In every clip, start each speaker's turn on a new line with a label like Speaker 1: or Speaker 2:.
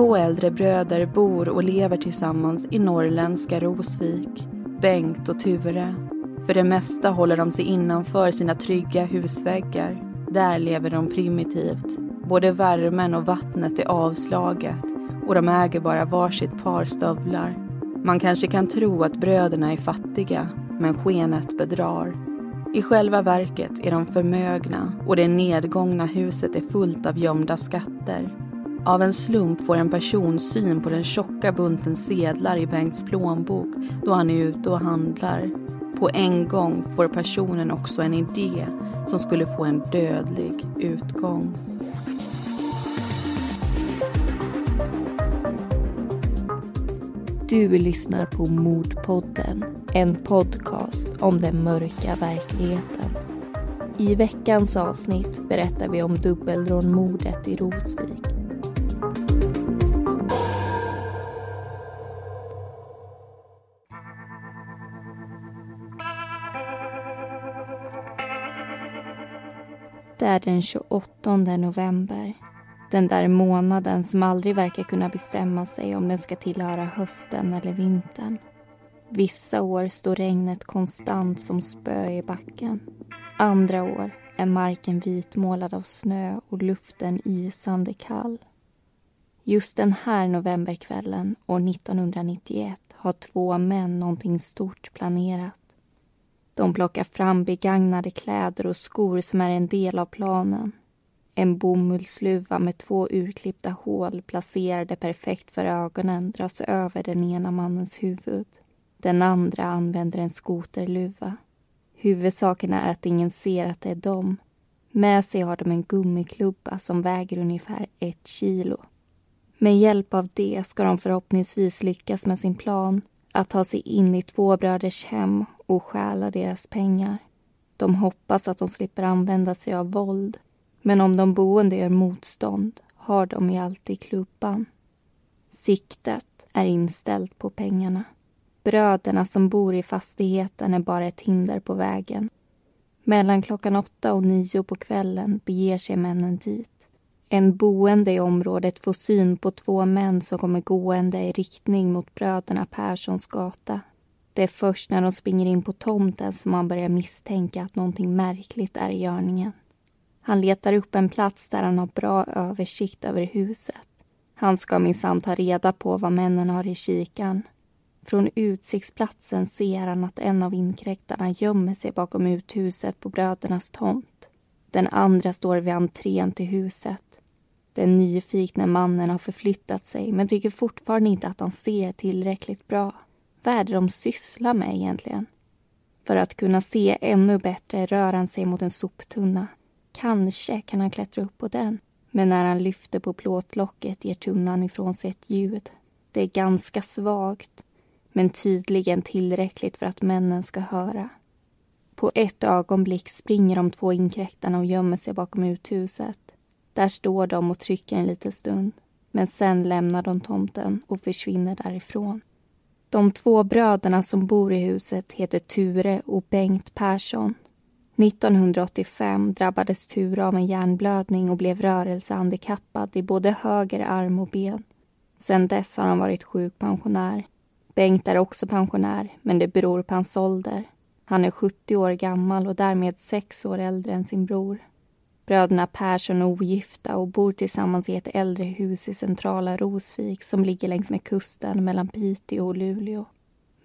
Speaker 1: Två äldre bröder bor och lever tillsammans i norrländska Rosvik. Bengt och Ture. För det mesta håller de sig innanför sina trygga husväggar. Där lever de primitivt. Både värmen och vattnet är avslaget och de äger bara varsitt par stövlar. Man kanske kan tro att bröderna är fattiga, men skenet bedrar. I själva verket är de förmögna och det nedgångna huset är fullt av gömda skatter. Av en slump får en person syn på den tjocka bunten sedlar i Bengts plånbok då han är ute och handlar. På en gång får personen också en idé som skulle få en dödlig utgång.
Speaker 2: Du lyssnar på Mordpodden, en podcast om den mörka verkligheten. I veckans avsnitt berättar vi om dubbelrånmordet i Rosvik. Är den 28 november den där månaden som aldrig verkar kunna bestämma sig om den ska tillhöra hösten eller vintern. Vissa år står regnet konstant som spö i backen. Andra år är marken vitmålad av snö och luften isande kall. Just den här novemberkvällen år 1991 har två män någonting stort planerat. De plockar fram begagnade kläder och skor som är en del av planen. En bomullsluva med två urklippta hål placerade perfekt för ögonen dras över den ena mannens huvud. Den andra använder en skoterluva. Huvudsaken är att ingen ser att det är dem. Med sig har de en gummiklubba som väger ungefär ett kilo. Med hjälp av det ska de förhoppningsvis lyckas med sin plan att ta sig in i två bröders hem och stjäla deras pengar. De hoppas att de slipper använda sig av våld men om de boende gör motstånd har de ju alltid klubban. Siktet är inställt på pengarna. Bröderna som bor i fastigheten är bara ett hinder på vägen. Mellan klockan åtta och nio på kvällen beger sig männen dit. En boende i området får syn på två män som kommer gående i riktning mot bröderna Perssons gata. Det är först när de springer in på tomten som han börjar misstänka att någonting märkligt är i görningen. Han letar upp en plats där han har bra översikt över huset. Han ska minsann ta reda på vad männen har i kikan. Från utsiktsplatsen ser han att en av inkräktarna gömmer sig bakom uthuset på brödernas tomt. Den andra står vid entrén till huset. Den nyfikne mannen har förflyttat sig men tycker fortfarande inte att han ser tillräckligt bra. Vad är det de sysslar med egentligen? För att kunna se ännu bättre rör han sig mot en soptunna. Kanske kan han klättra upp på den. Men när han lyfter på plåtlocket ger tunnan ifrån sig ett ljud. Det är ganska svagt, men tydligen tillräckligt för att männen ska höra. På ett ögonblick springer de två inkräktarna och gömmer sig bakom uthuset. Där står de och trycker en liten stund. Men sen lämnar de tomten och försvinner därifrån. De två bröderna som bor i huset heter Ture och Bengt Persson 1985 drabbades Ture av en hjärnblödning och blev rörelsehandikappad i både höger arm och ben. Sedan dess har han varit sjukpensionär. Bengt är också pensionär, men det beror på hans ålder. Han är 70 år gammal och därmed sex år äldre än sin bror. Bröderna Persson är ogifta och bor tillsammans i ett äldre hus i centrala Rosvik som ligger längs med kusten mellan Piteå och Luleå.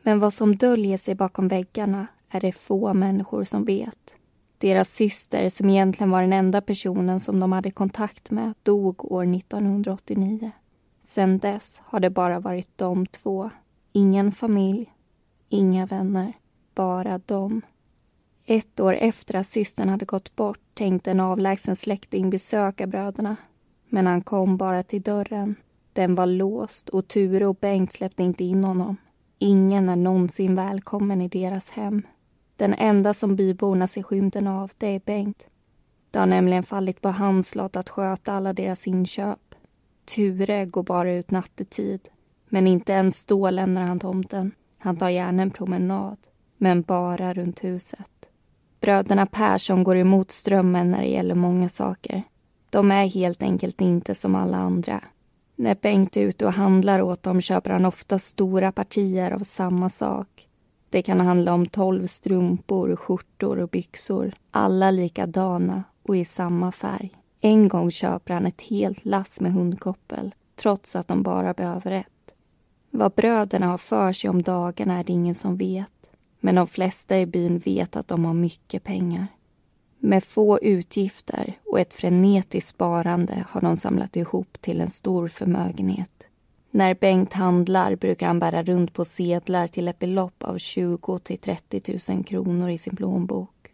Speaker 2: Men vad som döljer sig bakom väggarna är det få människor som vet. Deras syster, som egentligen var den enda personen som de hade kontakt med, dog år 1989. Sedan dess har det bara varit de två. Ingen familj, inga vänner, bara de. Ett år efter att systern hade gått bort tänkte en avlägsen släkting besöka bröderna. Men han kom bara till dörren. Den var låst och Ture och Bengt släppte inte in honom. Ingen är någonsin välkommen i deras hem. Den enda som byborna ser skymten av, det är Bengt. Det har nämligen fallit på hans lott att sköta alla deras inköp. Ture går bara ut nattetid. Men inte ens då lämnar han tomten. Han tar gärna en promenad, men bara runt huset. Bröderna Persson går emot strömmen när det gäller många saker. De är helt enkelt inte som alla andra. När Bengt är ute och handlar åt dem köper han ofta stora partier av samma sak. Det kan handla om tolv strumpor, skjortor och byxor. Alla likadana och i samma färg. En gång köper han ett helt lass med hundkoppel trots att de bara behöver ett. Vad bröderna har för sig om dagarna är det ingen som vet. Men de flesta i byn vet att de har mycket pengar. Med få utgifter och ett frenetiskt sparande har de samlat ihop till en stor förmögenhet. När Bengt handlar brukar han bära runt på sedlar till ett belopp av 20 till 30 000 kronor i sin plånbok.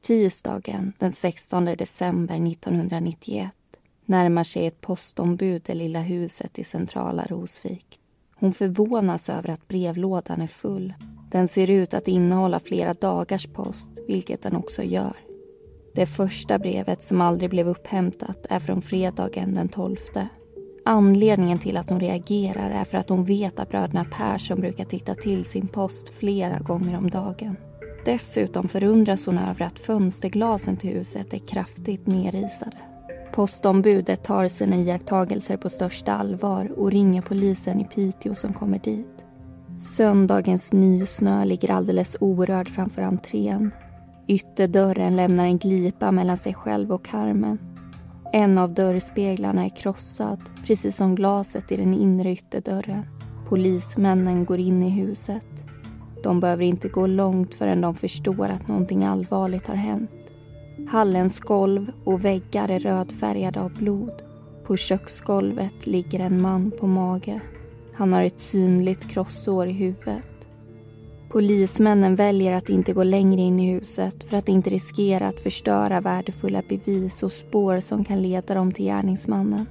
Speaker 2: Tisdagen den 16 december 1991 närmar sig ett postombud det lilla huset i centrala Rosvik. Hon förvånas över att brevlådan är full. Den ser ut att innehålla flera dagars post, vilket den också gör. Det första brevet som aldrig blev upphämtat är från fredagen den 12. Anledningen till att hon reagerar är för att hon vet att bröderna Persson brukar titta till sin post flera gånger om dagen. Dessutom förundras hon över att fönsterglasen till huset är kraftigt nerisade. Postombudet tar sina iakttagelser på största allvar och ringer polisen i Piteå som kommer dit. Söndagens nysnö ligger alldeles orörd framför entrén. Ytterdörren lämnar en glipa mellan sig själv och karmen. En av dörrspeglarna är krossad, precis som glaset i den inre ytterdörren. Polismännen går in i huset. De behöver inte gå långt förrän de förstår att någonting allvarligt har hänt. Hallens golv och väggar är rödfärgade av blod. På köksgolvet ligger en man på mage. Han har ett synligt krossår i huvudet. Polismännen väljer att inte gå längre in i huset för att inte riskera att förstöra värdefulla bevis och spår som kan leda dem till gärningsmannen.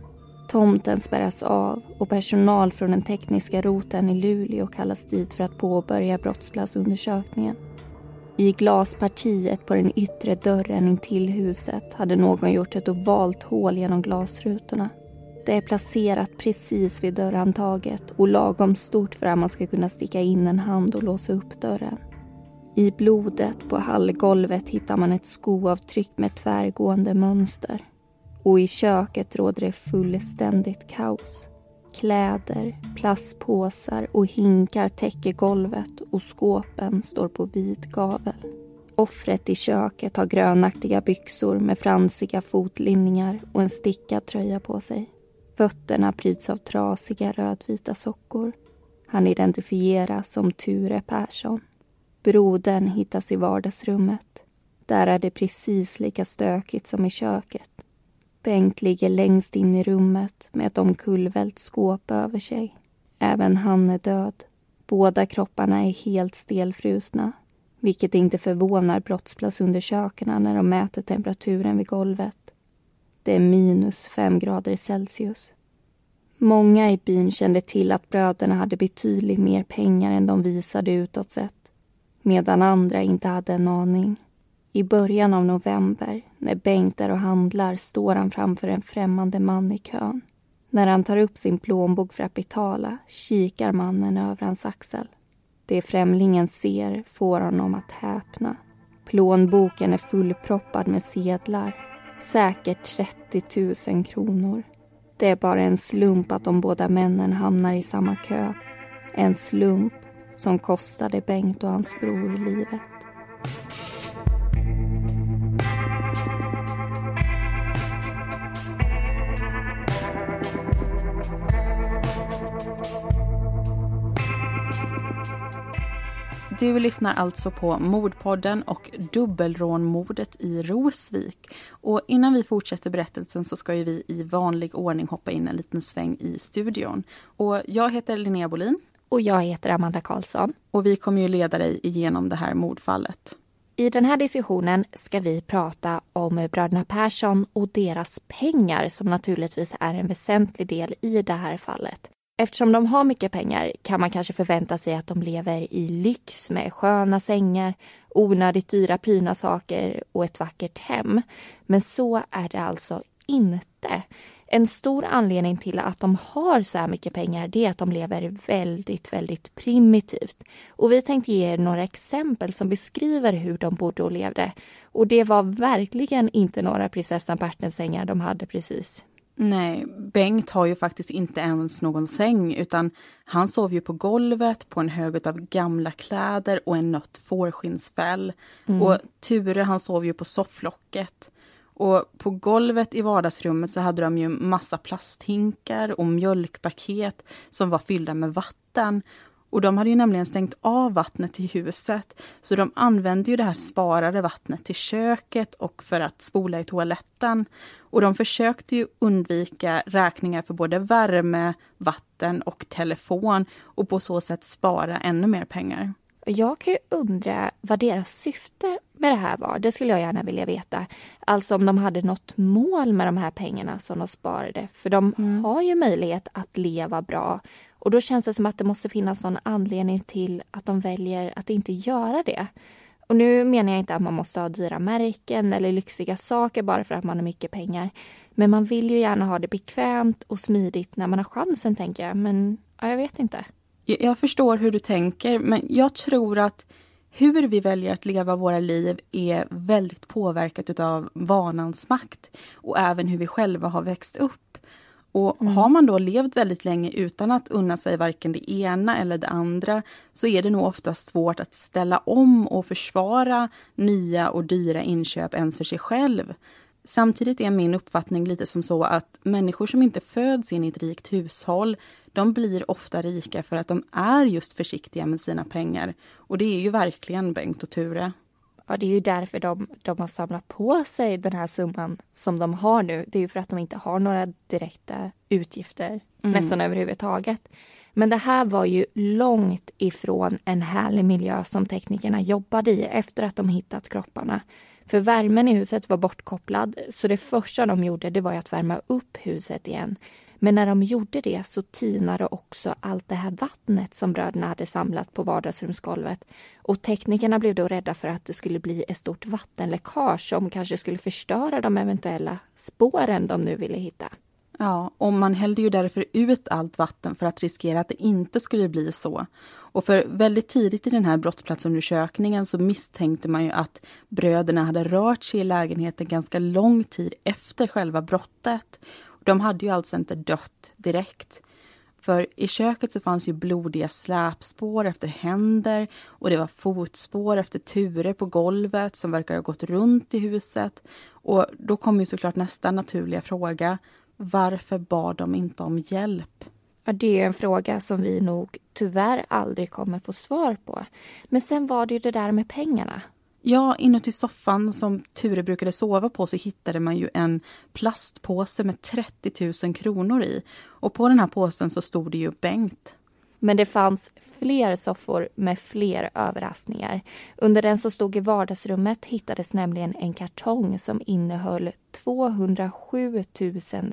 Speaker 2: Tomten spärras av och personal från den tekniska roten i Luleå kallas dit för att påbörja brottsplatsundersökningen. I glaspartiet på den yttre dörren in till huset hade någon gjort ett ovalt hål genom glasrutorna. Det är placerat precis vid dörrhandtaget och lagom stort för att man ska kunna sticka in en hand och låsa upp dörren. I blodet på hallgolvet hittar man ett skoavtryck med tvärgående mönster. Och i köket råder det fullständigt kaos. Kläder, plastpåsar och hinkar täcker golvet och skåpen står på vid gavel. Offret i köket har grönaktiga byxor med fransiga fotlinningar och en stickad tröja på sig. Fötterna pryds av trasiga rödvita sockor. Han identifieras som Ture Persson. Brodern hittas i vardagsrummet. Där är det precis lika stökigt som i köket. Bengt ligger längst in i rummet med ett omkullvält skåp över sig. Även han är död. Båda kropparna är helt stelfrusna vilket inte förvånar brottsplatsundersökarna när de mäter temperaturen vid golvet. Det är minus fem grader Celsius. Många i byn kände till att bröderna hade betydligt mer pengar än de visade utåt sett medan andra inte hade en aning. I början av november, när Bengt är och handlar, står han framför en främmande man i kön. När han tar upp sin plånbok för att betala kikar mannen över hans axel. Det främlingen ser får honom att häpna. Plånboken är fullproppad med sedlar. Säkert 30 000 kronor. Det är bara en slump att de båda männen hamnar i samma kö. En slump som kostade Bengt och hans bror livet.
Speaker 1: Du lyssnar alltså på Mordpodden och dubbelrånmordet i Rosvik. Och innan vi fortsätter berättelsen så ska ju vi i vanlig ordning hoppa in en liten sväng i studion. Och jag heter Linnea Bolin.
Speaker 2: Och jag heter Amanda Karlsson.
Speaker 1: Och vi kommer ju leda dig igenom det här mordfallet.
Speaker 2: I den här diskussionen ska vi prata om bröderna Persson och deras pengar som naturligtvis är en väsentlig del i det här fallet. Eftersom de har mycket pengar kan man kanske förvänta sig att de lever i lyx med sköna sängar, onödigt dyra prydnadssaker och ett vackert hem. Men så är det alltså inte. En stor anledning till att de har så här mycket pengar det är att de lever väldigt, väldigt primitivt. Och vi tänkte ge er några exempel som beskriver hur de bodde och levde. Och det var verkligen inte några prinsessan på de hade precis.
Speaker 1: Nej, Bengt har ju faktiskt inte ens någon säng utan han sov ju på golvet på en hög av gamla kläder och en nött fårskinnsfäll. Mm. Och Ture han sov ju på sofflocket. Och på golvet i vardagsrummet så hade de ju massa plasthinkar och mjölkpaket som var fyllda med vatten. Och de hade ju nämligen stängt av vattnet till huset så de använde ju det här sparade vattnet till köket och för att spola i toaletten. Och de försökte ju undvika räkningar för både värme, vatten och telefon och på så sätt spara ännu mer pengar.
Speaker 2: Jag kan ju undra vad deras syfte med det här var. Det skulle jag gärna vilja veta. Alltså om de hade något mål med de här pengarna som de sparade. För de mm. har ju möjlighet att leva bra. Och då känns det som att det måste finnas någon anledning till att de väljer att inte göra det. Och nu menar jag inte att man måste ha dyra märken eller lyxiga saker bara för att man har mycket pengar. Men man vill ju gärna ha det bekvämt och smidigt när man har chansen, tänker jag. Men ja, jag vet inte.
Speaker 1: Jag förstår hur du tänker, men jag tror att hur vi väljer att leva våra liv är väldigt påverkat av vanans makt och även hur vi själva har växt upp. Och mm. har man då levt väldigt länge utan att unna sig varken det ena eller det andra så är det nog ofta svårt att ställa om och försvara nya och dyra inköp ens för sig själv. Samtidigt är min uppfattning lite som så att människor som inte föds in i ett rikt hushåll, de blir ofta rika för att de är just försiktiga med sina pengar. Och det är ju verkligen Bengt och Ture.
Speaker 2: Ja, det är ju därför de, de har samlat på sig den här summan som de har nu. Det är ju för att de inte har några direkta utgifter mm. nästan överhuvudtaget. Men det här var ju långt ifrån en härlig miljö som teknikerna jobbade i efter att de hittat kropparna. För värmen i huset var bortkopplad så det första de gjorde det var att värma upp huset igen. Men när de gjorde det så tinade också allt det här vattnet som bröderna hade samlat på vardagsrumsgolvet. Och teknikerna blev då rädda för att det skulle bli ett stort vattenläckage som kanske skulle förstöra de eventuella spåren de nu ville hitta.
Speaker 1: Ja, och man hällde ju därför ut allt vatten för att riskera att det inte skulle bli så. Och för väldigt tidigt i den här brottsplatsundersökningen så misstänkte man ju att bröderna hade rört sig i lägenheten ganska lång tid efter själva brottet. De hade ju alltså inte dött direkt. För i köket så fanns ju blodiga släpspår efter händer och det var fotspår efter turer på golvet som verkar ha gått runt i huset. Och då kom ju såklart nästa naturliga fråga. Varför bad de inte om hjälp?
Speaker 2: Ja, det är en fråga som vi nog tyvärr aldrig kommer få svar på. Men sen var det ju det där med pengarna.
Speaker 1: Ja, inuti soffan som Ture brukade sova på så hittade man ju en plastpåse med 30 000 kronor i. Och på den här påsen så stod det ju Bengt.
Speaker 2: Men det fanns fler soffor med fler överraskningar. Under den som stod i vardagsrummet hittades nämligen en kartong som innehöll 207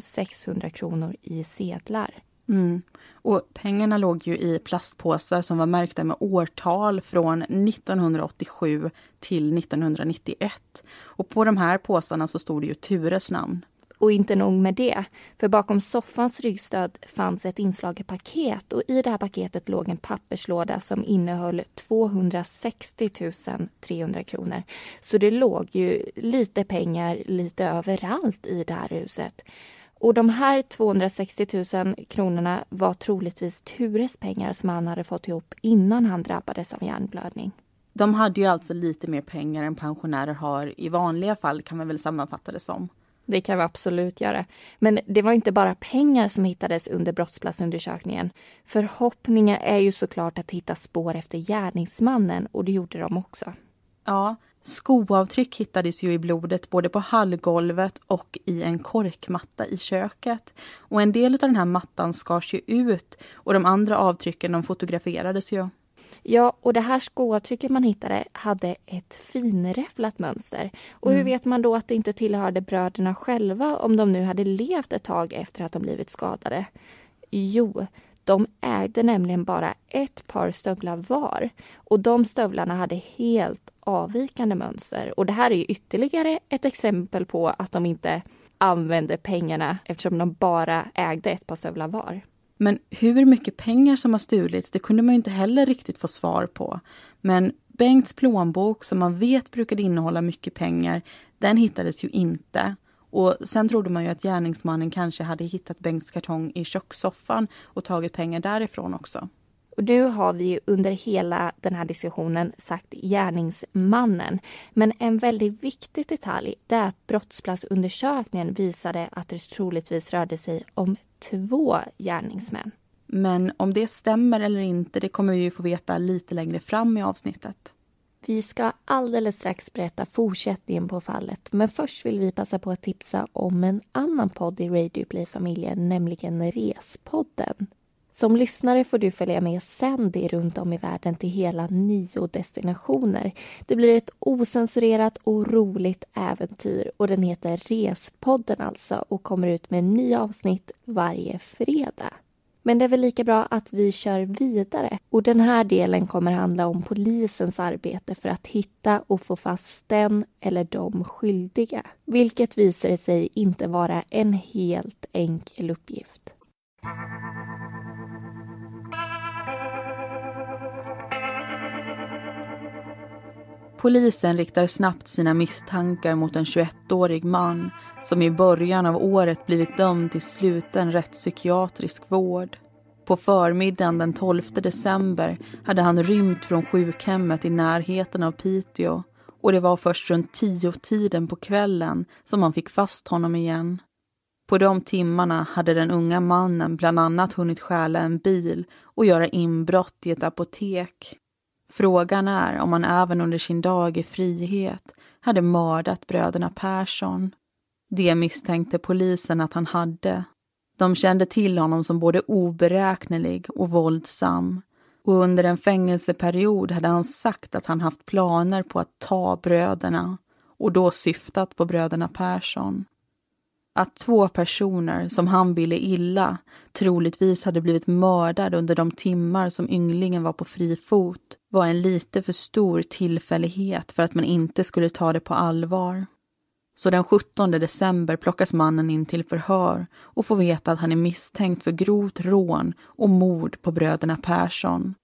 Speaker 2: 600 kronor i sedlar.
Speaker 1: Mm. Och pengarna låg ju i plastpåsar som var märkta med årtal från 1987 till 1991. Och på de här påsarna så stod det ju Tures namn.
Speaker 2: Och inte nog med det, för bakom soffans ryggstöd fanns ett inslaget paket och i det här paketet låg en papperslåda som innehöll 260 300 kronor. Så det låg ju lite pengar lite överallt i det här huset. Och de här 260 000 kronorna var troligtvis Tures pengar som han hade fått ihop innan han drabbades av hjärnblödning.
Speaker 1: De hade ju alltså lite mer pengar än pensionärer har i vanliga fall kan man väl sammanfatta det som.
Speaker 2: Det kan vi absolut göra. Men det var inte bara pengar som hittades under brottsplatsundersökningen. Förhoppningen är ju såklart att hitta spår efter gärningsmannen och det gjorde de också.
Speaker 1: Ja, skoavtryck hittades ju i blodet både på hallgolvet och i en korkmatta i köket. Och en del av den här mattan skars ju ut och de andra avtrycken de fotograferades ju.
Speaker 2: Ja, och det här skoavtrycket man hittade hade ett finräfflat mönster. Och hur mm. vet man då att det inte tillhörde bröderna själva om de nu hade levt ett tag efter att de blivit skadade? Jo, de ägde nämligen bara ett par stövlar var och de stövlarna hade helt avvikande mönster. Och det här är ytterligare ett exempel på att de inte använde pengarna eftersom de bara ägde ett par stövlar var.
Speaker 1: Men hur mycket pengar som har stulits, det kunde man inte heller riktigt få svar på. Men Bengts plånbok, som man vet brukade innehålla mycket pengar, den hittades ju inte. Och Sen trodde man ju att gärningsmannen kanske hade hittat Bengts kartong i kökssoffan och tagit pengar därifrån också.
Speaker 2: Och nu har vi ju under hela den här diskussionen sagt gärningsmannen. Men en väldigt viktig detalj är att brottsplatsundersökningen visade att det troligtvis rörde sig om två gärningsmän.
Speaker 1: Men om det stämmer eller inte, det kommer vi ju få veta lite längre fram i avsnittet.
Speaker 2: Vi ska alldeles strax berätta fortsättningen på fallet men först vill vi passa på att tipsa om en annan podd i Radio Play-familjen, nämligen Respodden. Som lyssnare får du följa med Sandy runt om i världen till hela nio destinationer. Det blir ett osensurerat och roligt äventyr och den heter Respodden alltså och kommer ut med nya avsnitt varje fredag. Men det är väl lika bra att vi kör vidare. Och den här delen kommer handla om polisens arbete för att hitta och få fast den eller de skyldiga. Vilket visar sig inte vara en helt enkel uppgift.
Speaker 1: Polisen riktar snabbt sina misstankar mot en 21-årig man som i början av året blivit dömd till sluten rättspsykiatrisk vård. På förmiddagen den 12 december hade han rymt från sjukhemmet i närheten av Piteå och det var först runt tio tiden på kvällen som man fick fast honom igen. På de timmarna hade den unga mannen bland annat hunnit stjäla en bil och göra inbrott i ett apotek. Frågan är om han även under sin dag i frihet hade mördat bröderna Persson. Det misstänkte polisen att han hade. De kände till honom som både oberäknelig och våldsam. Och under en fängelseperiod hade han sagt att han haft planer på att ta bröderna och då syftat på bröderna Persson. Att två personer som han ville illa troligtvis hade blivit mördade under de timmar som ynglingen var på fri fot var en lite för stor tillfällighet för att man inte skulle ta det på allvar. Så den 17 december plockas mannen in till förhör och får veta att han är misstänkt för grovt rån och mord på bröderna Persson.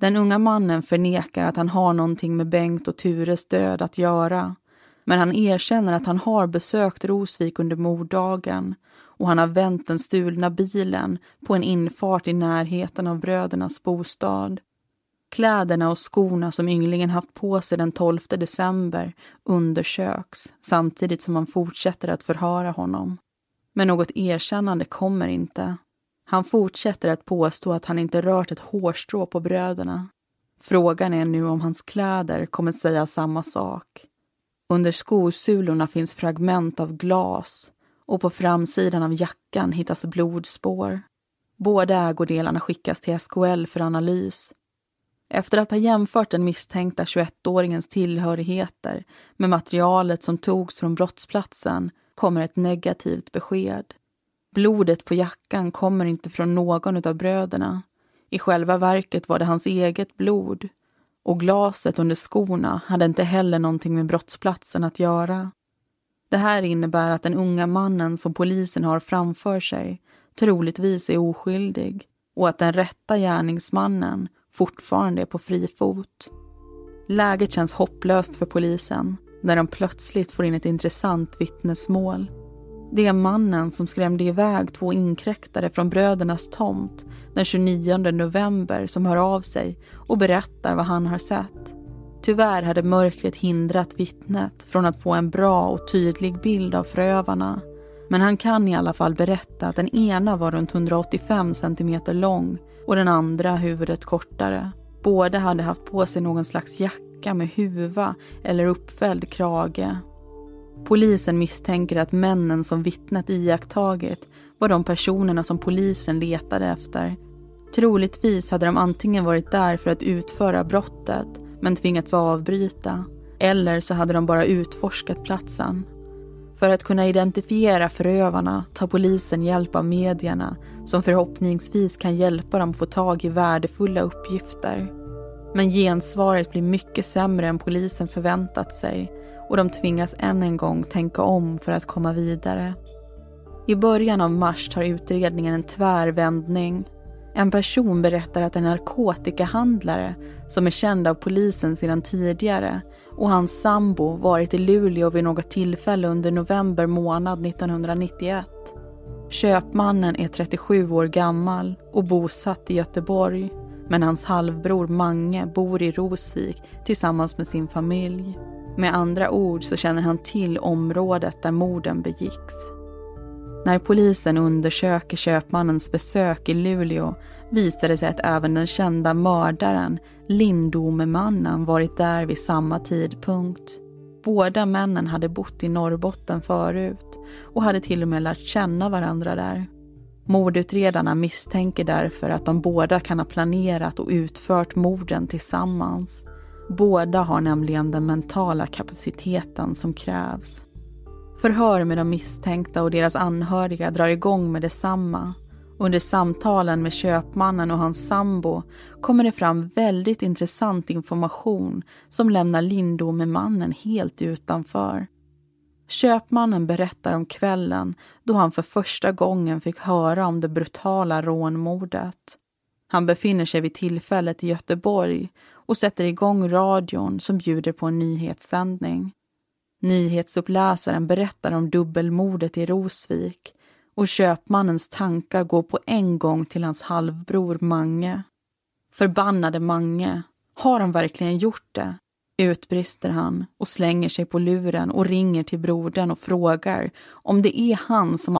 Speaker 1: Den unga mannen förnekar att han har någonting med Bengt och Tures död att göra men han erkänner att han har besökt Rosvik under morddagen och han har vänt den stulna bilen på en infart i närheten av brödernas bostad. Kläderna och skorna som ynglingen haft på sig den 12 december undersöks samtidigt som man fortsätter att förhöra honom. Men något erkännande kommer inte. Han fortsätter att påstå att han inte rört ett hårstrå på bröderna. Frågan är nu om hans kläder kommer säga samma sak. Under skosulorna finns fragment av glas och på framsidan av jackan hittas blodspår. Båda ägodelarna skickas till SKL för analys. Efter att ha jämfört den misstänkta 21-åringens tillhörigheter med materialet som togs från brottsplatsen kommer ett negativt besked. Blodet på jackan kommer inte från någon av bröderna. I själva verket var det hans eget blod och glaset under skorna hade inte heller någonting med brottsplatsen att göra. Det här innebär att den unga mannen som polisen har framför sig troligtvis är oskyldig och att den rätta gärningsmannen fortfarande är på fri fot. Läget känns hopplöst för polisen när de plötsligt får in ett intressant vittnesmål. Det är mannen som skrämde iväg två inkräktare från brödernas tomt den 29 november som hör av sig och berättar vad han har sett. Tyvärr hade mörkret hindrat vittnet från att få en bra och tydlig bild av förövarna. Men han kan i alla fall berätta att den ena var runt 185 centimeter lång och den andra huvudet kortare. Båda hade haft på sig någon slags jacka med huva eller uppfälld krage Polisen misstänker att männen som vittnat iakttagit var de personerna som polisen letade efter. Troligtvis hade de antingen varit där för att utföra brottet men tvingats avbryta eller så hade de bara utforskat platsen. För att kunna identifiera förövarna tar polisen hjälp av medierna som förhoppningsvis kan hjälpa dem få tag i värdefulla uppgifter. Men gensvaret blir mycket sämre än polisen förväntat sig och de tvingas än en gång tänka om för att komma vidare. I början av mars tar utredningen en tvär vändning. En person berättar att en narkotikahandlare som är känd av polisen sedan tidigare och hans sambo varit i Luleå vid något tillfälle under november månad 1991. Köpmannen är 37 år gammal och bosatt i Göteborg men hans halvbror Mange bor i Rosvik tillsammans med sin familj. Med andra ord så känner han till området där morden begicks. När polisen undersöker köpmannens besök i Luleå visar det sig att även den kända mördaren, Lindome-mannen, varit där vid samma tidpunkt. Båda männen hade bott i Norrbotten förut och hade till och med lärt känna varandra där. Mordutredarna misstänker därför att de båda kan ha planerat och utfört morden tillsammans. Båda har nämligen den mentala kapaciteten som krävs. Förhör med de misstänkta och deras anhöriga drar igång med detsamma. Under samtalen med köpmannen och hans sambo kommer det fram väldigt intressant information som lämnar Lindome-mannen helt utanför. Köpmannen berättar om kvällen då han för första gången fick höra om det brutala rånmordet. Han befinner sig vid tillfället i Göteborg och sätter igång radion som bjuder på en nyhetssändning. Nyhetsuppläsaren berättar om dubbelmordet i Rosvik och köpmannens tankar går på en gång till hans halvbror Mange. Förbannade Mange, har han verkligen gjort det? Utbrister han och slänger sig på luren och ringer till brodern och frågar om det är han som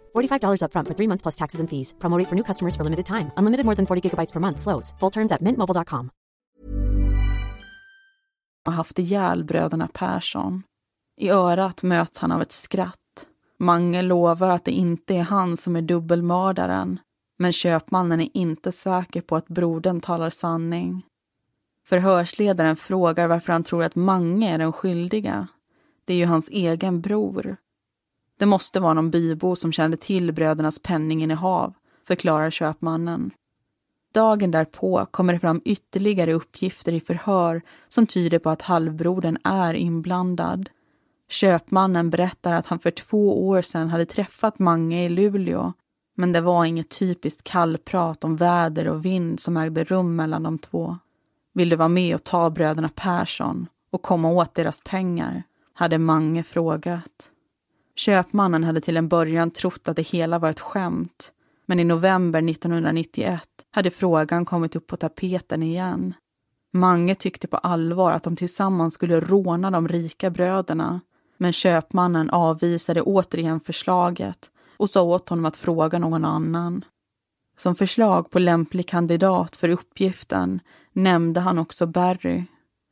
Speaker 3: $45 upfront for three months plus taxes and fees. Promote for new customers for limited time. Unlimited more than 40 gigabytes per month. Slows. Full terms at mintmobile.com.
Speaker 1: har haft ihjäl bröderna Persson. I örat möts han av ett skratt. Mange lovar att det inte är han som är dubbelmördaren. Men köpmannen är inte säker på att brodern talar sanning. Förhörsledaren frågar varför han tror att Mange är den skyldiga. Det är ju hans egen bror. Det måste vara någon bybo som kände till brödernas penninginnehav, förklarar köpmannen. Dagen därpå kommer det fram ytterligare uppgifter i förhör som tyder på att halvbrodern är inblandad. Köpmannen berättar att han för två år sedan hade träffat Mange i Luleå men det var inget typiskt kallprat om väder och vind som ägde rum mellan de två. Vill du vara med och ta bröderna Persson och komma åt deras pengar? hade Mange frågat. Köpmannen hade till en början trott att det hela var ett skämt men i november 1991 hade frågan kommit upp på tapeten igen. Mange tyckte på allvar att de tillsammans skulle råna de rika bröderna men köpmannen avvisade återigen förslaget och sa åt honom att fråga någon annan. Som förslag på lämplig kandidat för uppgiften nämnde han också Barry.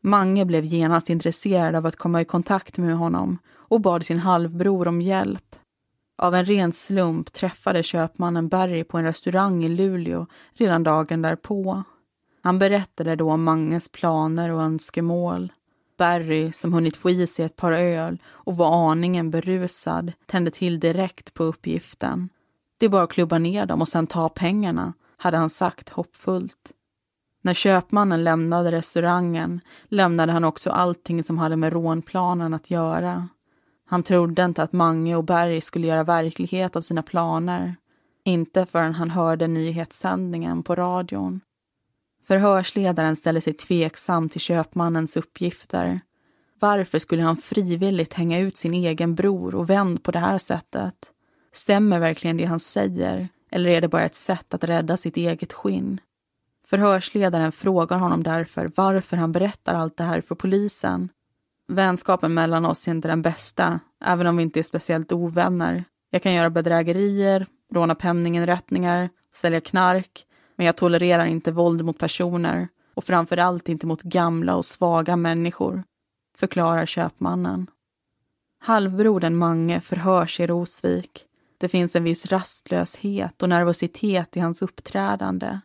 Speaker 1: Mange blev genast intresserad av att komma i kontakt med honom och bad sin halvbror om hjälp. Av en ren slump träffade köpmannen Barry på en restaurang i Luleå redan dagen därpå. Han berättade då om Manges planer och önskemål. Barry, som hunnit få i sig ett par öl och var aningen berusad, tände till direkt på uppgiften. Det är bara att klubba ner dem och sen ta pengarna, hade han sagt hoppfullt. När köpmannen lämnade restaurangen lämnade han också allting som hade med rånplanen att göra. Han trodde inte att Mange och Berg skulle göra verklighet av sina planer. Inte förrän han hörde nyhetssändningen på radion. Förhörsledaren ställde sig tveksam till köpmannens uppgifter. Varför skulle han frivilligt hänga ut sin egen bror och vän på det här sättet? Stämmer verkligen det han säger? Eller är det bara ett sätt att rädda sitt eget skinn? Förhörsledaren frågar honom därför varför han berättar allt det här för polisen. Vänskapen mellan oss är inte den bästa, även om vi inte är speciellt ovänner. Jag kan göra bedrägerier, råna penninginrättningar, sälja knark, men jag tolererar inte våld mot personer och framför allt inte mot gamla och svaga människor, förklarar köpmannen. Halvbrodern Mange förhörs i Rosvik. Det finns en viss rastlöshet och nervositet i hans uppträdande.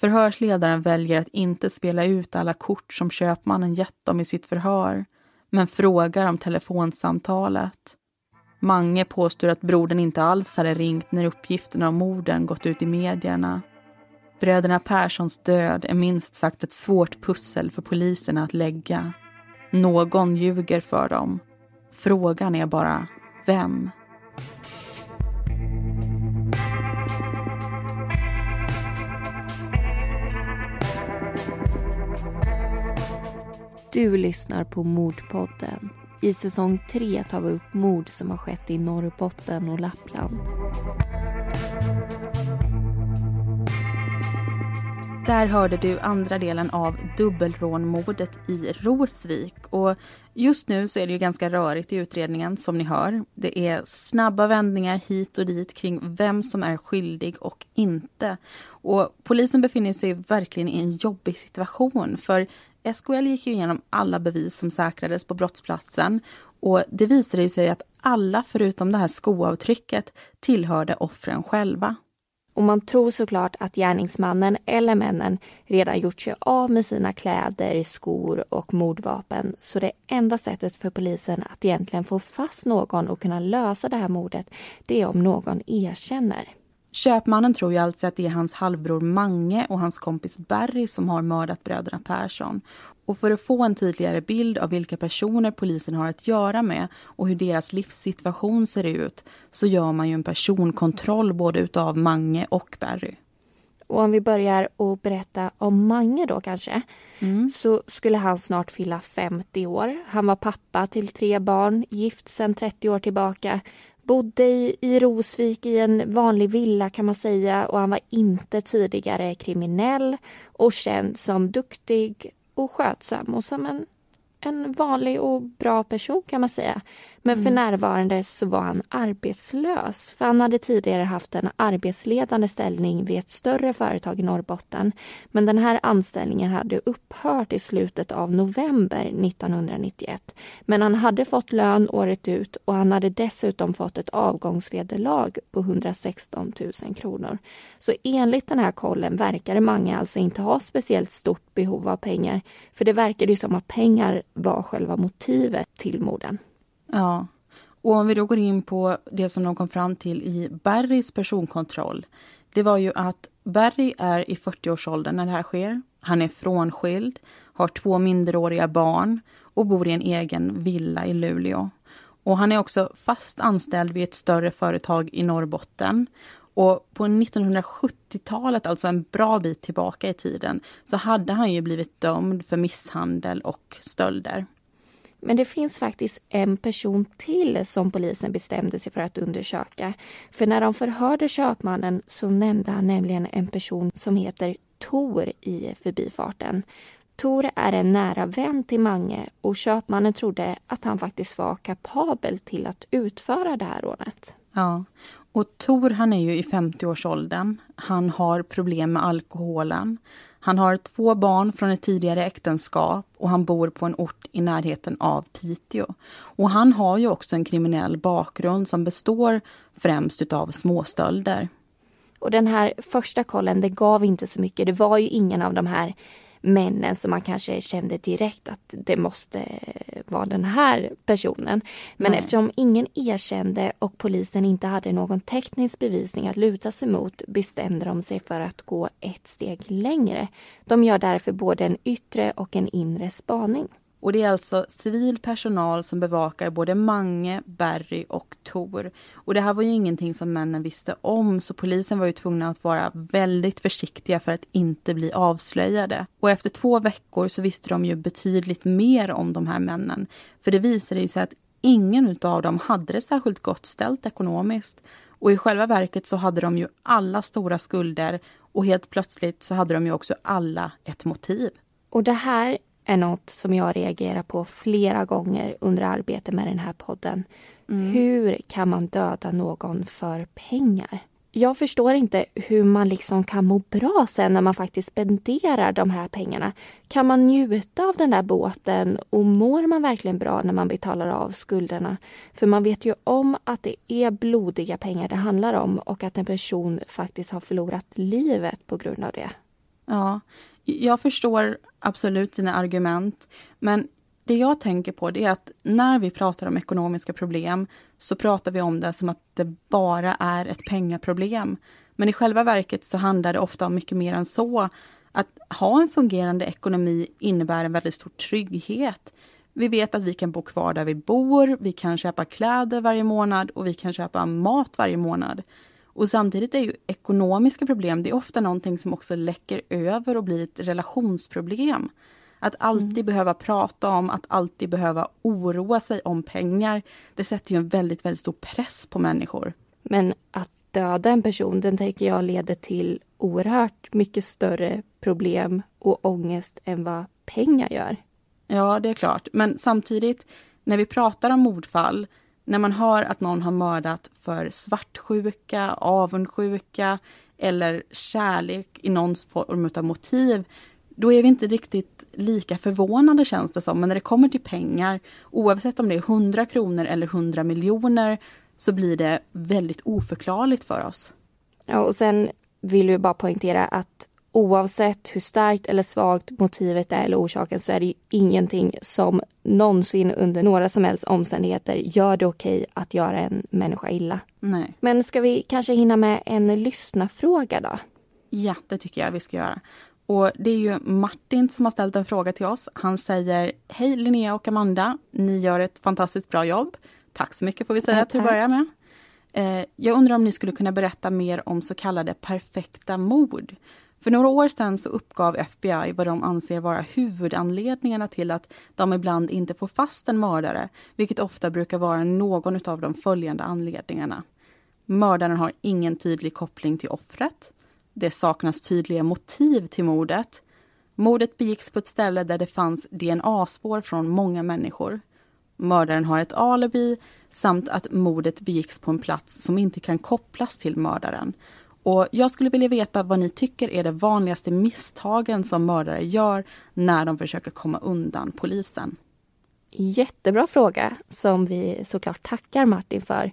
Speaker 1: Förhörsledaren väljer att inte spela ut alla kort som köpmannen gett dem i sitt förhör, men frågar om telefonsamtalet. Mange påstår att brodern inte alls hade ringt när uppgifterna om morden gått ut i medierna. Bröderna Perssons död är minst sagt ett svårt pussel för poliserna att lägga. Någon ljuger för dem. Frågan är bara vem?
Speaker 2: Du lyssnar på Mordpodden. I säsong 3 tar vi upp mord som har skett i Norrbotten och Lappland.
Speaker 1: Där hörde du andra delen av dubbelrånmordet i Rosvik. Och just nu så är det ju ganska rörigt i utredningen som ni hör. Det är snabba vändningar hit och dit kring vem som är skyldig och inte. Och polisen befinner sig verkligen i en jobbig situation för SKL gick ju igenom alla bevis som säkrades på brottsplatsen och det visade sig att alla förutom det här skoavtrycket tillhörde offren själva.
Speaker 2: Och man tror såklart att gärningsmannen eller männen redan gjort sig av med sina kläder, skor och mordvapen. Så det enda sättet för polisen att egentligen få fast någon och kunna lösa det här mordet, det är om någon erkänner.
Speaker 1: Köpmannen tror ju alltså att det är hans halvbror Mange och hans kompis Barry som har mördat bröderna Persson. Och för att få en tydligare bild av vilka personer polisen har att göra med och hur deras livssituation ser ut så gör man ju en personkontroll både utav Mange och Barry.
Speaker 2: Och om vi börjar att berätta om Mange då kanske, mm. så skulle han snart fylla 50 år. Han var pappa till tre barn, gift sedan 30 år tillbaka Bodde i, i Rosvik i en vanlig villa kan man säga och han var inte tidigare kriminell och känd som duktig och skötsam och som en en vanlig och bra person kan man säga. Men mm. för närvarande så var han arbetslös. För han hade tidigare haft en arbetsledande ställning vid ett större företag i Norrbotten. Men den här anställningen hade upphört i slutet av november 1991. Men han hade fått lön året ut och han hade dessutom fått ett avgångsvederlag på 116 000 kronor. Så enligt den här kollen verkade Mange alltså inte ha speciellt stort behov av pengar. För det verkade ju som att pengar var själva motivet till morden.
Speaker 1: Ja. Och om vi då går in på det som de kom fram till i Barrys personkontroll. Det var ju att Barry är i 40-årsåldern när det här sker. Han är frånskild, har två minderåriga barn och bor i en egen villa i Luleå. Och han är också fast anställd vid ett större företag i Norrbotten. Och på 1970-talet, alltså en bra bit tillbaka i tiden, så hade han ju blivit dömd för misshandel och stölder.
Speaker 2: Men det finns faktiskt en person till som polisen bestämde sig för att undersöka. För när de förhörde köpmannen så nämnde han nämligen en person som heter Tor i förbifarten. Tor är en nära vän till Mange och köpmannen trodde att han faktiskt var kapabel till att utföra det här rånet.
Speaker 1: Ja, och Tor han är ju i 50-årsåldern. Han har problem med alkoholen. Han har två barn från ett tidigare äktenskap och han bor på en ort i närheten av Piteå. Och han har ju också en kriminell bakgrund som består främst av småstölder.
Speaker 2: Och den här första kollen, det gav inte så mycket. Det var ju ingen av de här männen som man kanske kände direkt att det måste vara den här personen. Men Nej. eftersom ingen erkände och polisen inte hade någon teknisk bevisning att luta sig mot bestämde de sig för att gå ett steg längre. De gör därför både en yttre och en inre spaning.
Speaker 1: Och det är alltså civil personal som bevakar både Mange, Barry och Tor. Och det här var ju ingenting som männen visste om så polisen var ju tvungna att vara väldigt försiktiga för att inte bli avslöjade. Och efter två veckor så visste de ju betydligt mer om de här männen. För det visade sig att ingen av dem hade det särskilt gott ställt ekonomiskt. Och i själva verket så hade de ju alla stora skulder och helt plötsligt så hade de ju också alla ett motiv.
Speaker 2: Och det här är något som jag reagerar på flera gånger under arbetet med den här podden. Mm. Hur kan man döda någon för pengar? Jag förstår inte hur man liksom kan må bra sen när man faktiskt spenderar de här pengarna. Kan man njuta av den där båten och mår man verkligen bra när man betalar av skulderna? För man vet ju om att det är blodiga pengar det handlar om och att en person faktiskt har förlorat livet på grund av det.
Speaker 1: Ja, jag förstår absolut dina argument, men det jag tänker på det är att när vi pratar om ekonomiska problem så pratar vi om det som att det bara är ett pengaproblem. Men i själva verket så handlar det ofta om mycket mer än så. Att ha en fungerande ekonomi innebär en väldigt stor trygghet. Vi vet att vi kan bo kvar där vi bor, vi kan köpa kläder varje månad och vi kan köpa mat varje månad. Och samtidigt är ju ekonomiska problem, det är ofta någonting som också läcker över och blir ett relationsproblem. Att alltid mm. behöva prata om, att alltid behöva oroa sig om pengar, det sätter ju en väldigt, väldigt stor press på människor.
Speaker 2: Men att döda en person, den tänker jag leder till oerhört mycket större problem och ångest än vad pengar gör.
Speaker 1: Ja, det är klart. Men samtidigt, när vi pratar om mordfall när man hör att någon har mördat för svartsjuka, avundsjuka eller kärlek i någon form av motiv, då är vi inte riktigt lika förvånade känns det som. Men när det kommer till pengar, oavsett om det är 100 kronor eller 100 miljoner, så blir det väldigt oförklarligt för oss.
Speaker 2: Ja, och sen vill vi bara poängtera att oavsett hur starkt eller svagt motivet är eller orsaken så är det ingenting som någonsin under några som helst omständigheter gör det okej att göra en människa illa.
Speaker 1: Nej.
Speaker 2: Men ska vi kanske hinna med en lyssnafråga då?
Speaker 1: Ja, det tycker jag vi ska göra. Och det är ju Martin som har ställt en fråga till oss. Han säger Hej Linnea och Amanda, ni gör ett fantastiskt bra jobb. Tack så mycket får vi säga ja, till att börja med. Eh, jag undrar om ni skulle kunna berätta mer om så kallade perfekta mord. För några år sedan så uppgav FBI vad de anser vara huvudanledningarna till att de ibland inte får fast en mördare, vilket ofta brukar vara någon av de följande anledningarna. Mördaren har ingen tydlig koppling till offret. Det saknas tydliga motiv till mordet. Mordet begicks på ett ställe där det fanns DNA-spår från många människor. Mördaren har ett alibi samt att mordet begicks på en plats som inte kan kopplas till mördaren. Och jag skulle vilja veta vad ni tycker är de vanligaste misstagen som mördare gör när de försöker komma undan polisen.
Speaker 2: Jättebra fråga som vi såklart tackar Martin för.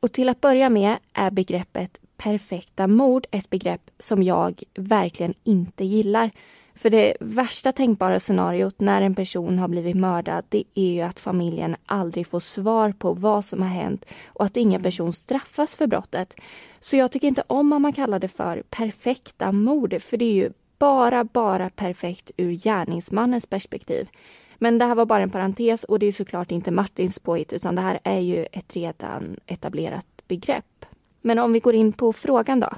Speaker 2: Och till att börja med är begreppet perfekta mord ett begrepp som jag verkligen inte gillar. För det värsta tänkbara scenariot när en person har blivit mördad det är ju att familjen aldrig får svar på vad som har hänt och att ingen person straffas för brottet. Så jag tycker inte om att man kallar det för perfekta mord för det är ju bara, bara perfekt ur gärningsmannens perspektiv. Men det här var bara en parentes och det är såklart inte Martins påhitt utan det här är ju ett redan etablerat begrepp. Men om vi går in på frågan då.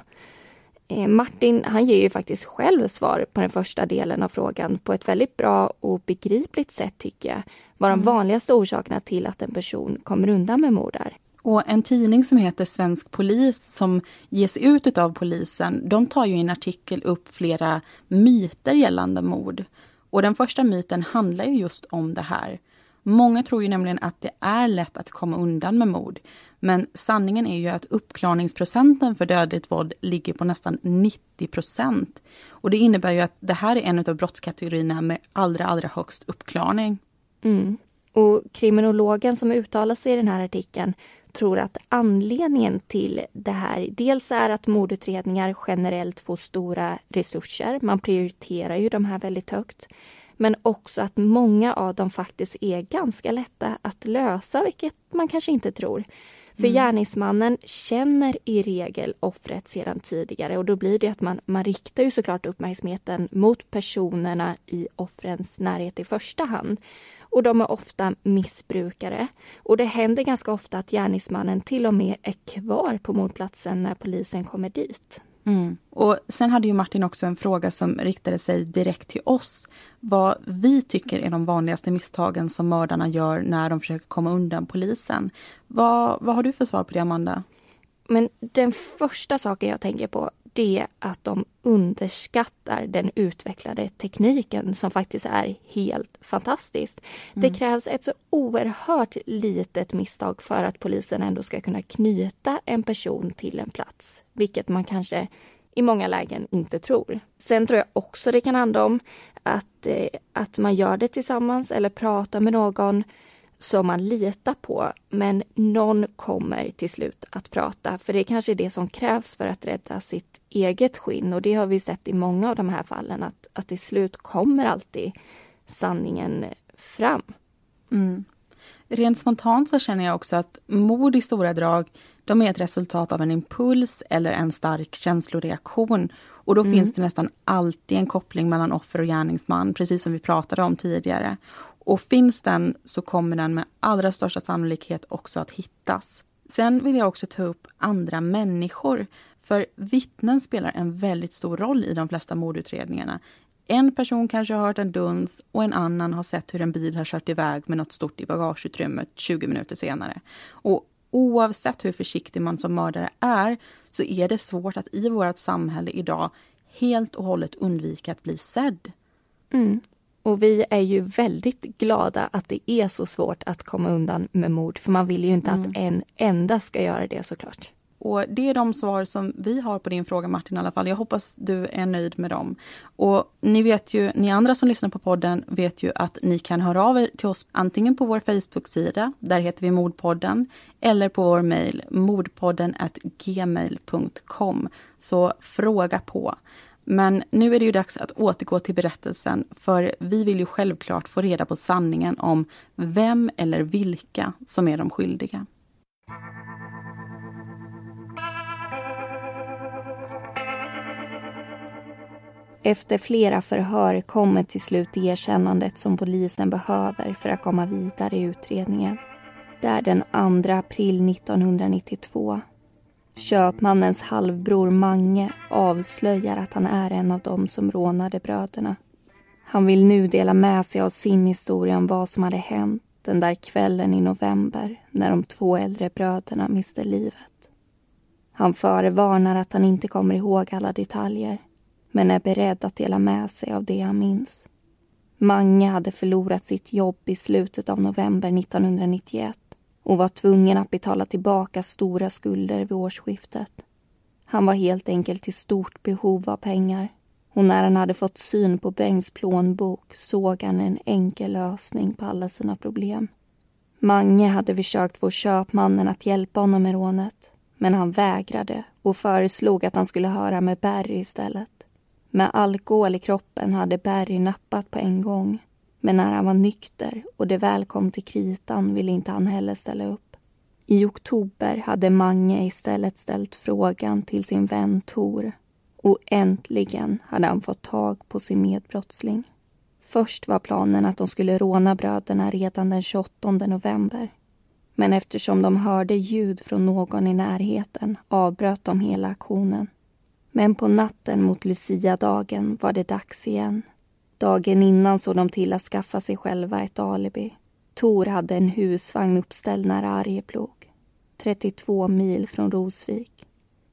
Speaker 2: Eh, Martin han ger ju faktiskt själv svar på den första delen av frågan på ett väldigt bra och begripligt sätt tycker jag. Vad de mm. vanligaste orsakerna till att en person kommer undan med mord är.
Speaker 1: Och en tidning som heter Svensk Polis som ges ut av polisen, de tar ju i en artikel upp flera myter gällande mord. Och den första myten handlar ju just om det här. Många tror ju nämligen att det är lätt att komma undan med mord. Men sanningen är ju att uppklarningsprocenten för dödligt våld ligger på nästan 90 procent. Och det innebär ju att det här är en av brottskategorierna med allra, allra högst uppklarning.
Speaker 2: Mm. Och kriminologen som uttalar sig i den här artikeln tror att anledningen till det här dels är att mordutredningar generellt får stora resurser. Man prioriterar ju de här väldigt högt. Men också att många av dem faktiskt är ganska lätta att lösa, vilket man kanske inte tror. För mm. gärningsmannen känner i regel offret sedan tidigare och då blir det att man, man riktar ju såklart uppmärksamheten mot personerna i offrens närhet i första hand. Och de är ofta missbrukare. Och det händer ganska ofta att gärningsmannen till och med är kvar på mordplatsen när polisen kommer dit.
Speaker 1: Mm. Och Sen hade ju Martin också en fråga som riktade sig direkt till oss. Vad vi tycker är de vanligaste misstagen som mördarna gör när de försöker komma undan polisen. Vad, vad har du för svar på det, Amanda?
Speaker 2: Men den första saken jag tänker på det att de underskattar den utvecklade tekniken som faktiskt är helt fantastiskt. Mm. Det krävs ett så oerhört litet misstag för att polisen ändå ska kunna knyta en person till en plats, vilket man kanske i många lägen inte tror. Sen tror jag också det kan handla om att, eh, att man gör det tillsammans eller pratar med någon som man litar på. Men någon kommer till slut att prata, för det är kanske är det som krävs för att rädda sitt eget skinn. Och det har vi sett i många av de här fallen, att, att till slut kommer alltid sanningen fram.
Speaker 1: Mm. Rent spontant så känner jag också att mord i stora drag, de är ett resultat av en impuls eller en stark känsloreaktion. Och då mm. finns det nästan alltid en koppling mellan offer och gärningsman, precis som vi pratade om tidigare. Och finns den så kommer den med allra största sannolikhet också att hittas. Sen vill jag också ta upp andra människor. För vittnen spelar en väldigt stor roll i de flesta mordutredningarna. En person kanske har hört en duns och en annan har sett hur en bil har kört iväg med något stort i bagageutrymmet 20 minuter senare. Och oavsett hur försiktig man som mördare är så är det svårt att i vårt samhälle idag helt och hållet undvika att bli sedd.
Speaker 2: Mm. Och vi är ju väldigt glada att det är så svårt att komma undan med mord, för man vill ju inte mm. att en enda ska göra det såklart.
Speaker 1: Och det är de svar som vi har på din fråga Martin i alla fall. Jag hoppas du är nöjd med dem. Och ni vet ju, ni andra som lyssnar på podden vet ju att ni kan höra av er till oss antingen på vår Facebook-sida, där heter vi Mordpodden, eller på vår mejl mordpodden gmail.com. Så fråga på. Men nu är det ju dags att återgå till berättelsen för vi vill ju självklart få reda på sanningen om vem eller vilka som är de skyldiga.
Speaker 2: Efter flera förhör kommer till slut erkännandet som polisen behöver för att komma vidare i utredningen. Det är den 2 april 1992 Köpmannens halvbror Mange avslöjar att han är en av dem som rånade bröderna. Han vill nu dela med sig av sin historia om vad som hade hänt den där kvällen i november när de två äldre bröderna miste livet. Han förevarnar att han inte kommer ihåg alla detaljer men är beredd att dela med sig av det han minns. Mange hade förlorat sitt jobb i slutet av november 1991 och var tvungen att betala tillbaka stora skulder vid årsskiftet. Han var helt enkelt i stort behov av pengar och när han hade fått syn på Bengts plånbok såg han en enkel lösning på alla sina problem. Mange hade försökt få köpmannen att hjälpa honom med rånet men han vägrade och föreslog att han skulle höra med Barry istället. Med alkohol i kroppen hade Barry nappat på en gång men när han var nykter och det väl kom till kritan ville inte han heller ställa upp. I oktober hade Mange istället ställt frågan till sin vän Tor och äntligen hade han fått tag på sin medbrottsling. Först var planen att de skulle råna bröderna redan den 28 november. Men eftersom de hörde ljud från någon i närheten avbröt de hela aktionen. Men på natten mot Lucia-dagen var det dags igen. Dagen innan såg de till att skaffa sig själva ett alibi. Tor hade en husvagn uppställd nära Arjeplog, 32 mil från Rosvik.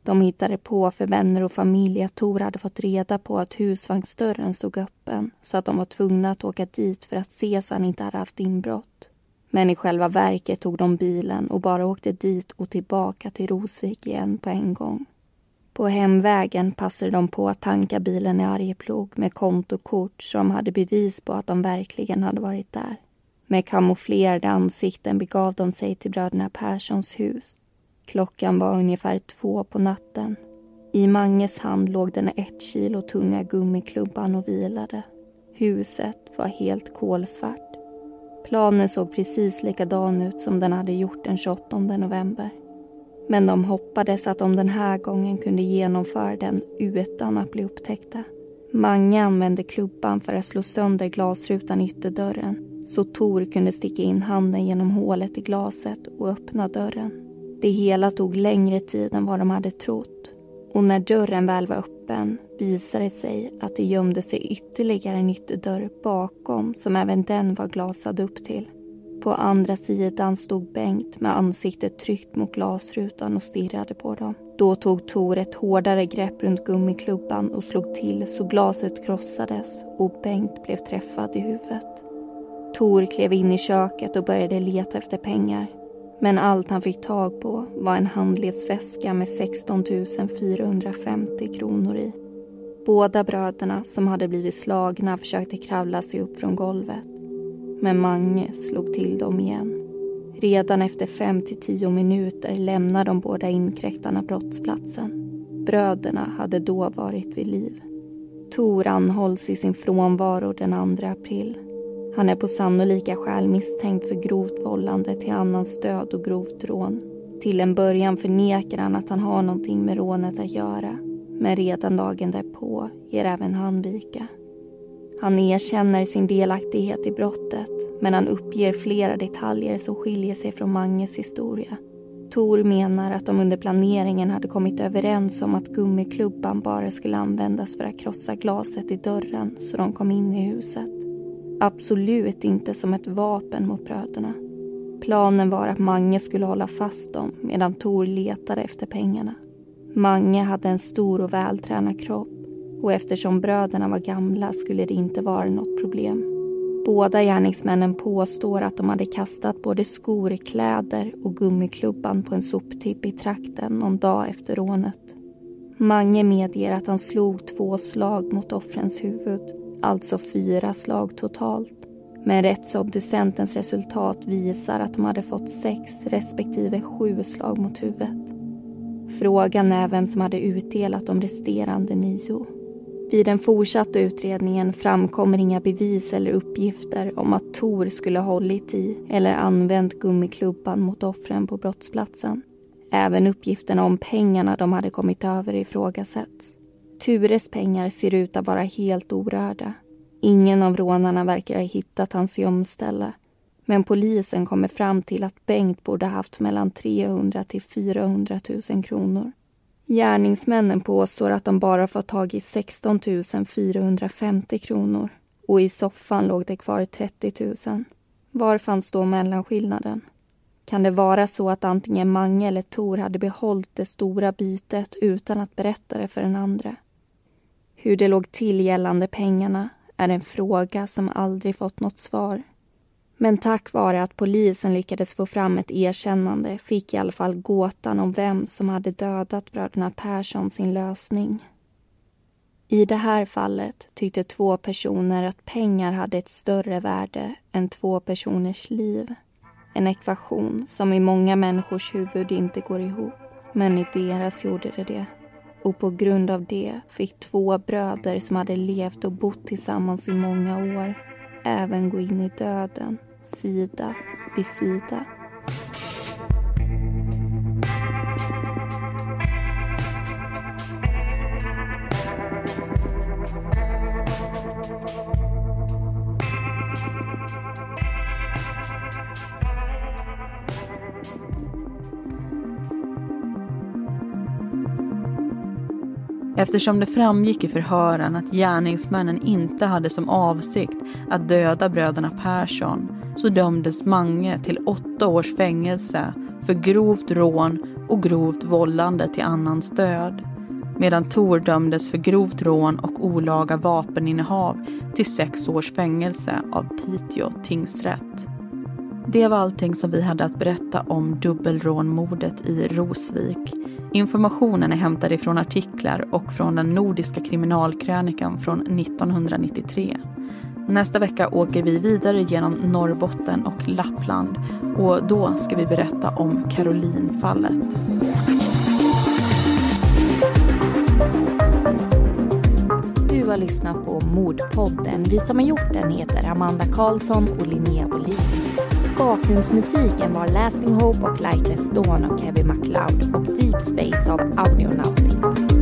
Speaker 2: De hittade på för vänner och familj att Tor hade fått reda på att husvagnsdörren stod öppen så att de var tvungna att åka dit för att se så han inte hade haft inbrott. Men i själva verket tog de bilen och bara åkte dit och tillbaka till Rosvik igen på en gång. På hemvägen passade de på att tanka bilen i Arjeplog med kontokort så de hade bevis på att de verkligen hade varit där. Med kamouflerade ansikten begav de sig till bröderna Perssons hus. Klockan var ungefär två på natten. I Manges hand låg den ett kilo tunga gummiklubban och vilade. Huset var helt kolsvart. Planen såg precis likadan ut som den hade gjort den 28 november. Men de hoppades att de den här gången kunde genomföra den utan att bli upptäckta. Mange använde klubban för att slå sönder glasrutan i ytterdörren så Tor kunde sticka in handen genom hålet i glaset och öppna dörren. Det hela tog längre tid än vad de hade trott och när dörren väl var öppen visade det sig att det gömde sig ytterligare en ytterdörr bakom som även den var glasad upp till. På andra sidan stod Bengt med ansiktet tryckt mot glasrutan och stirrade på dem. Då tog Tor ett hårdare grepp runt gummiklubban och slog till så glaset krossades och Bengt blev träffad i huvudet. Tor klev in i köket och började leta efter pengar. Men allt han fick tag på var en handledsväska med 16 450 kronor i. Båda bröderna som hade blivit slagna försökte kravla sig upp från golvet. Men Mange slog till dem igen. Redan efter fem till tio minuter lämnade de båda inkräktarna brottsplatsen. Bröderna hade då varit vid liv. Tor anhålls i sin frånvaro den 2 april. Han är på sannolika skäl misstänkt för grovt vållande till annans död och grovt rån. Till en början förnekar han att han har någonting med rånet att göra. Men redan dagen därpå ger även han vika. Han erkänner sin delaktighet i brottet men han uppger flera detaljer som skiljer sig från Manges historia. Tor menar att de under planeringen hade kommit överens om att gummiklubban bara skulle användas för att krossa glaset i dörren så de kom in i huset. Absolut inte som ett vapen mot bröderna. Planen var att Mange skulle hålla fast dem medan Tor letade efter pengarna. Mange hade en stor och vältränad kropp och eftersom bröderna var gamla skulle det inte vara något problem. Båda gärningsmännen påstår att de hade kastat både skor, kläder och gummiklubban på en soptipp i trakten någon dag efter rånet. Mange medger att han slog två slag mot offrens huvud, alltså fyra slag totalt. Men rättsobducentens resultat visar att de hade fått sex respektive sju slag mot huvudet. Frågan är vem som hade utdelat de resterande nio. Vid den fortsatta utredningen framkommer inga bevis eller uppgifter om att Tor skulle ha hållit i eller använt gummiklubban mot offren på brottsplatsen. Även uppgifterna om pengarna de hade kommit över ifrågasätts. Tures pengar ser ut att vara helt orörda. Ingen av rånarna verkar ha hittat hans gömställe. Men polisen kommer fram till att Bengt borde haft mellan 300 till 400 000 kronor. Gärningsmännen påstår att de bara fått tag i 16 450 kronor och i soffan låg det kvar 30 000. Var fanns då mellanskillnaden? Kan det vara så att antingen Mange eller Tor hade behållit det stora bytet utan att berätta det för den andra? Hur det låg till gällande pengarna är en fråga som aldrig fått något svar. Men tack vare att polisen lyckades få fram ett erkännande fick i alla fall gåtan om vem som hade dödat bröderna Persson sin lösning. I det här fallet tyckte två personer att pengar hade ett större värde än två personers liv. En ekvation som i många människors huvud inte går ihop, men i deras gjorde det det. Och på grund av det fick två bröder som hade levt och bott tillsammans i många år även gå in i döden sida vid sida.
Speaker 1: Eftersom det framgick i förhören att gärningsmännen inte hade som avsikt att döda bröderna Persson så dömdes Mange till åtta års fängelse för grovt rån och grovt vållande till annans död. Medan Tor dömdes för grovt rån och olaga vapeninnehav till sex års fängelse av Piteå tingsrätt. Det var allting som vi hade att berätta om dubbelrånmordet i Rosvik. Informationen är hämtad ifrån artiklar och från den nordiska kriminalkrönikan från 1993. Nästa vecka åker vi vidare genom Norrbotten och Lappland och då ska vi berätta om Caroline-fallet.
Speaker 2: Du har lyssnat på Mordpodden. Vi som har gjort den heter Amanda Karlsson och Linnea Bolin. Bakgrundsmusiken var Lasting Hope och Lightless Dawn av Kevin MacLeod och Deep Space av Audionautics.